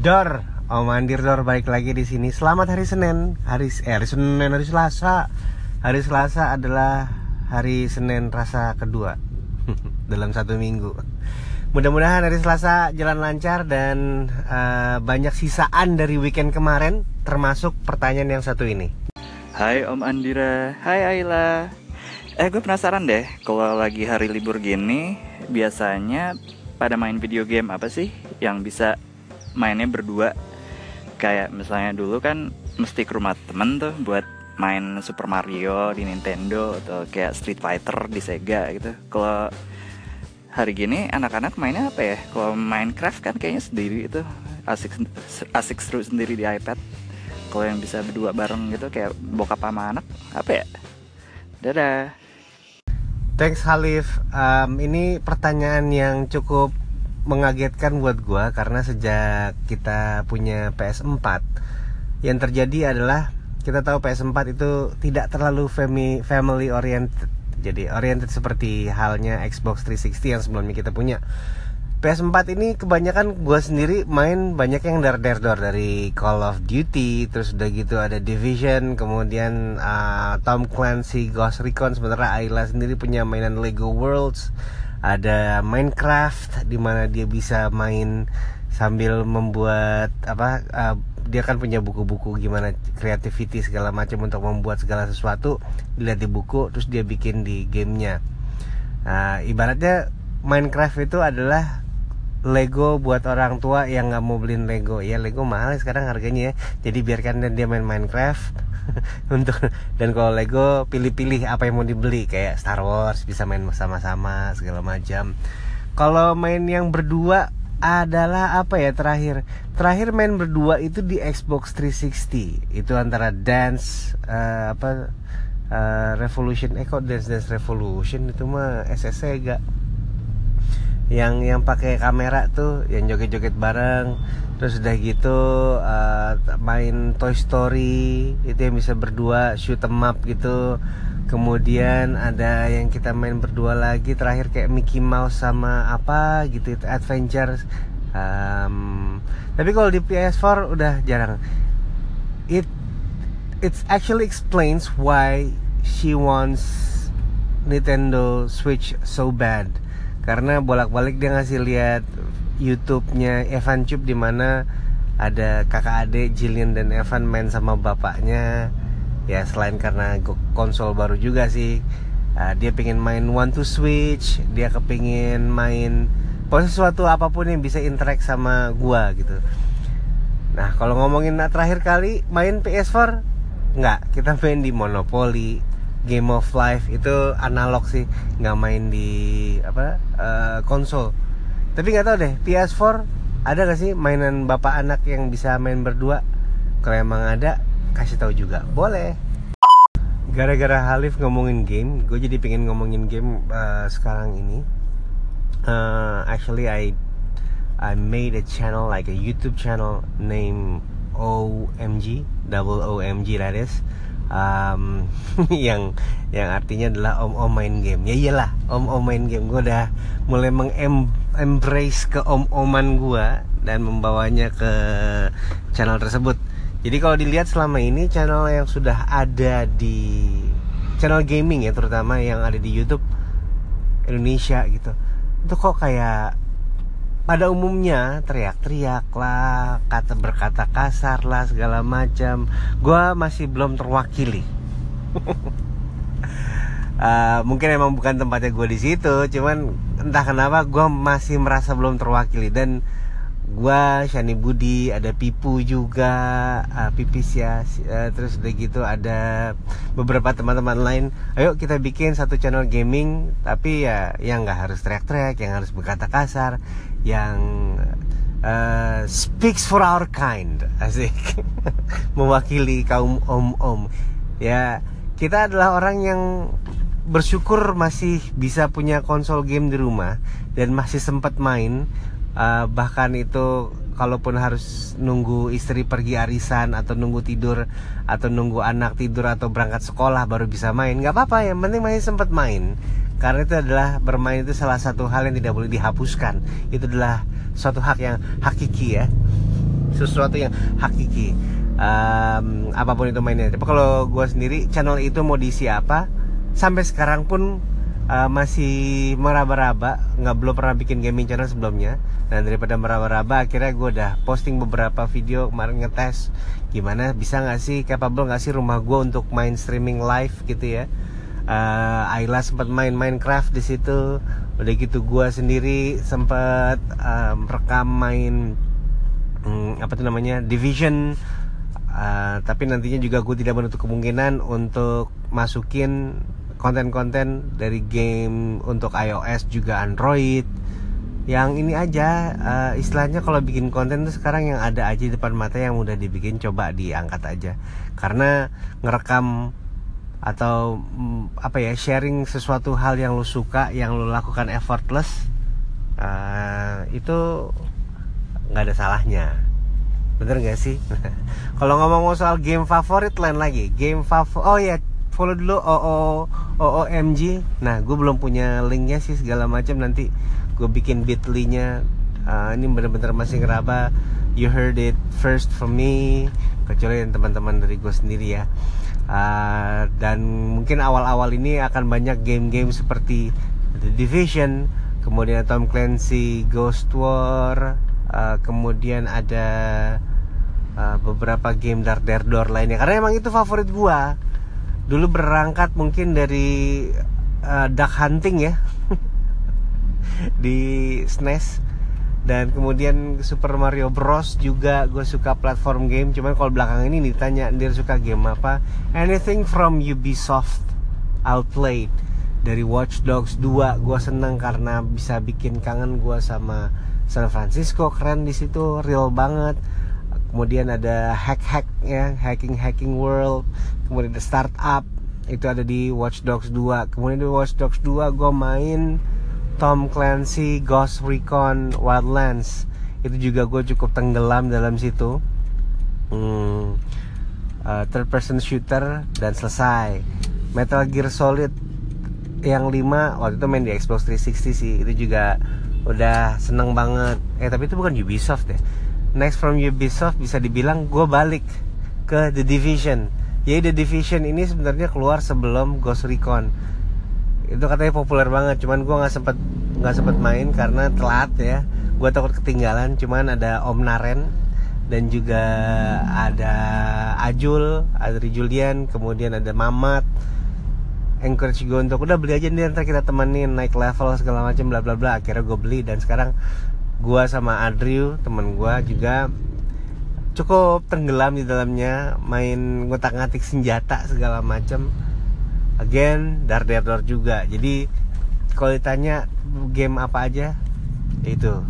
Dor, Om Andir Dor balik lagi di sini. Selamat hari Senin, hari eh, hari Senin, hari Selasa. Hari Selasa adalah hari Senin rasa kedua dalam satu minggu. Mudah-mudahan hari Selasa jalan lancar dan uh, banyak sisaan dari weekend kemarin, termasuk pertanyaan yang satu ini. Hai Om Andira, hai Ayla. Eh gue penasaran deh, kalau lagi hari libur gini, biasanya pada main video game apa sih yang bisa mainnya berdua kayak misalnya dulu kan mesti ke rumah temen tuh buat main Super Mario di Nintendo atau kayak Street Fighter di Sega gitu. Kalau hari gini anak-anak mainnya apa ya? Kalau Minecraft kan kayaknya sendiri itu asik asik seru sendiri di iPad. Kalau yang bisa berdua bareng gitu kayak bokap sama anak apa ya? Dadah. Thanks Halif. Um, ini pertanyaan yang cukup mengagetkan buat gue karena sejak kita punya PS4 yang terjadi adalah kita tahu PS4 itu tidak terlalu family family oriented jadi oriented seperti halnya Xbox 360 yang sebelumnya kita punya. PS4 ini kebanyakan gue sendiri main banyak yang dar dar dari Call of Duty terus udah gitu ada Division kemudian uh, Tom Clancy Ghost Recon sementara Ayla sendiri punya mainan Lego Worlds ada Minecraft di mana dia bisa main sambil membuat apa uh, dia kan punya buku-buku gimana creativity segala macam untuk membuat segala sesuatu. Dilihat di buku terus dia bikin di gamenya. Nah, ibaratnya Minecraft itu adalah Lego buat orang tua yang nggak mau beliin Lego. Ya Lego mahal sekarang harganya ya. Jadi biarkan dia main Minecraft untuk dan kalau Lego pilih-pilih apa yang mau dibeli. Kayak Star Wars bisa main sama-sama segala macam. Kalau main yang berdua adalah apa ya terakhir? Terakhir main berdua itu di Xbox 360 itu antara Dance uh, apa uh, Revolution. Eh Dance Dance Revolution? Itu mah SS Sega yang yang pakai kamera tuh yang joget-joget bareng. Terus udah gitu uh, main Toy Story itu yang bisa berdua shoot em up gitu. Kemudian ada yang kita main berdua lagi terakhir kayak Mickey Mouse sama apa gitu itu adventure um, tapi kalau di PS4 udah jarang. It it actually explains why she wants Nintendo Switch so bad karena bolak-balik dia ngasih lihat YouTube-nya Evan Cup di mana ada kakak adik Jillian dan Evan main sama bapaknya. Ya selain karena konsol baru juga sih. Uh, dia pengen main one to switch dia kepingin main pokoknya sesuatu apa pun yang bisa interact sama gua gitu. Nah kalau ngomongin terakhir kali main PS4 nggak kita main di Monopoly Game of Life itu analog sih nggak main di apa uh, konsol. Tapi nggak tahu deh PS4 ada gak sih mainan bapak anak yang bisa main berdua? Kalau emang ada kasih tahu juga. Boleh. Gara-gara Halif ngomongin game gue jadi pengen ngomongin game uh, sekarang ini. Uh, actually I I made a channel like a YouTube channel name OMG double OMG that is um, yang yang artinya adalah om om main game. Ya iyalah om om main game. Gue udah mulai mengembrace ke om oman gue dan membawanya ke channel tersebut. Jadi kalau dilihat selama ini channel yang sudah ada di channel gaming ya terutama yang ada di YouTube Indonesia gitu. Itu kok kayak pada umumnya teriak-teriak lah, kata berkata kasar lah segala macam. Gua masih belum terwakili. uh, mungkin emang bukan tempatnya gue di situ, cuman entah kenapa gue masih merasa belum terwakili dan gua Shani Budi ada Pipu juga uh, Pipis ya uh, terus udah gitu ada beberapa teman-teman lain ayo kita bikin satu channel gaming tapi ya yang nggak harus teriak-teriak yang harus berkata kasar yang uh, speaks for our kind asik. Mewakili kaum om-om. Ya kita adalah orang yang bersyukur masih bisa punya konsol game di rumah dan masih sempat main uh, bahkan itu kalaupun harus nunggu istri pergi arisan atau nunggu tidur atau nunggu anak tidur atau berangkat sekolah baru bisa main nggak apa-apa. Yang penting masih sempat main. Karena itu adalah bermain itu salah satu hal yang tidak boleh dihapuskan. Itu adalah suatu hak yang hakiki ya. Sesuatu yang hakiki. Um, apa pun itu mainnya. Tapi kalau gue sendiri channel itu mau diisi apa? Sampai sekarang pun uh, masih meraba-raba nggak belum pernah bikin gaming channel sebelumnya. Dan daripada meraba-raba akhirnya gue udah posting beberapa video kemarin ngetes gimana bisa nggak sih capable nggak sih rumah gue untuk main streaming live gitu ya. Uh, Ayla sempat main Minecraft di situ. Udah gitu gue sendiri sempat um, rekam main um, apa tuh namanya Division. Uh, tapi nantinya juga gue tidak menutup kemungkinan untuk masukin konten-konten dari game untuk iOS juga Android. Yang ini aja uh, istilahnya kalau bikin konten tuh sekarang yang ada aja di depan mata yang udah dibikin coba diangkat aja. Karena ngerekam atau mm, apa ya sharing sesuatu hal yang lu suka yang lu lakukan effortless uh, itu nggak ada salahnya. Bener gak sih? Kalau ngomong soal game favorit lain lagi. Game favorit oh ya follow dulu OO OOMG nah gue belum punya linknya sih segala macam. Nanti gue bikin bitly-nya uh, ini bener-bener masih ngeraba. You heard it first from me kecuali teman-teman dari gue sendiri ya. Uh, dan mungkin awal-awal ini akan banyak game-game seperti The Division kemudian Tom Clancy Ghost War uh, kemudian ada uh, beberapa game Dark Door lainnya. Karena emang itu favorit gua dulu berangkat mungkin dari uh, duck hunting ya. Di SNES. Dan kemudian Super Mario Bros. juga gue suka platform game. Cuman kalau belakang ini ditanya dia suka game apa? Anything from Ubisoft I'll play dari Watch Dogs 2 gue seneng karena bisa bikin kangen gue sama San Francisco. Keren di situ real banget kemudian ada hack hack ya hacking hacking world. Kemudian ada startup itu ada di Watch Dogs 2 kemudian di Watch Dogs 2 gue main Tom Clancy Ghost Recon Wildlands. Itu juga gue cukup tenggelam dalam situ. Hmm, uh, third person shooter dan selesai. Metal Gear Solid yang 5 waktu itu main di Xbox 360 sih. Itu juga udah seneng banget. Eh tapi itu bukan Ubisoft ya next from Ubisoft bisa dibilang gue balik ke The Division. Ya The Division ini sebenarnya keluar sebelum Ghost Recon. Itu katanya populer banget cuman gue nggak sempet nggak sempet main karena telat ya. Gue takut ketinggalan cuman ada Om Naren dan juga ada Ajul ada Julian kemudian ada Mamat encourage gue untuk udah beli aja nih ntar kita temenin naik level segala macam bla bla bla. Akhirnya gue beli dan sekarang gue sama Adriu temen gue juga cukup tenggelam di dalamnya main ngotak ngatik senjata segala macam again Daredevil juga. Jadi kalau ditanya game apa aja itu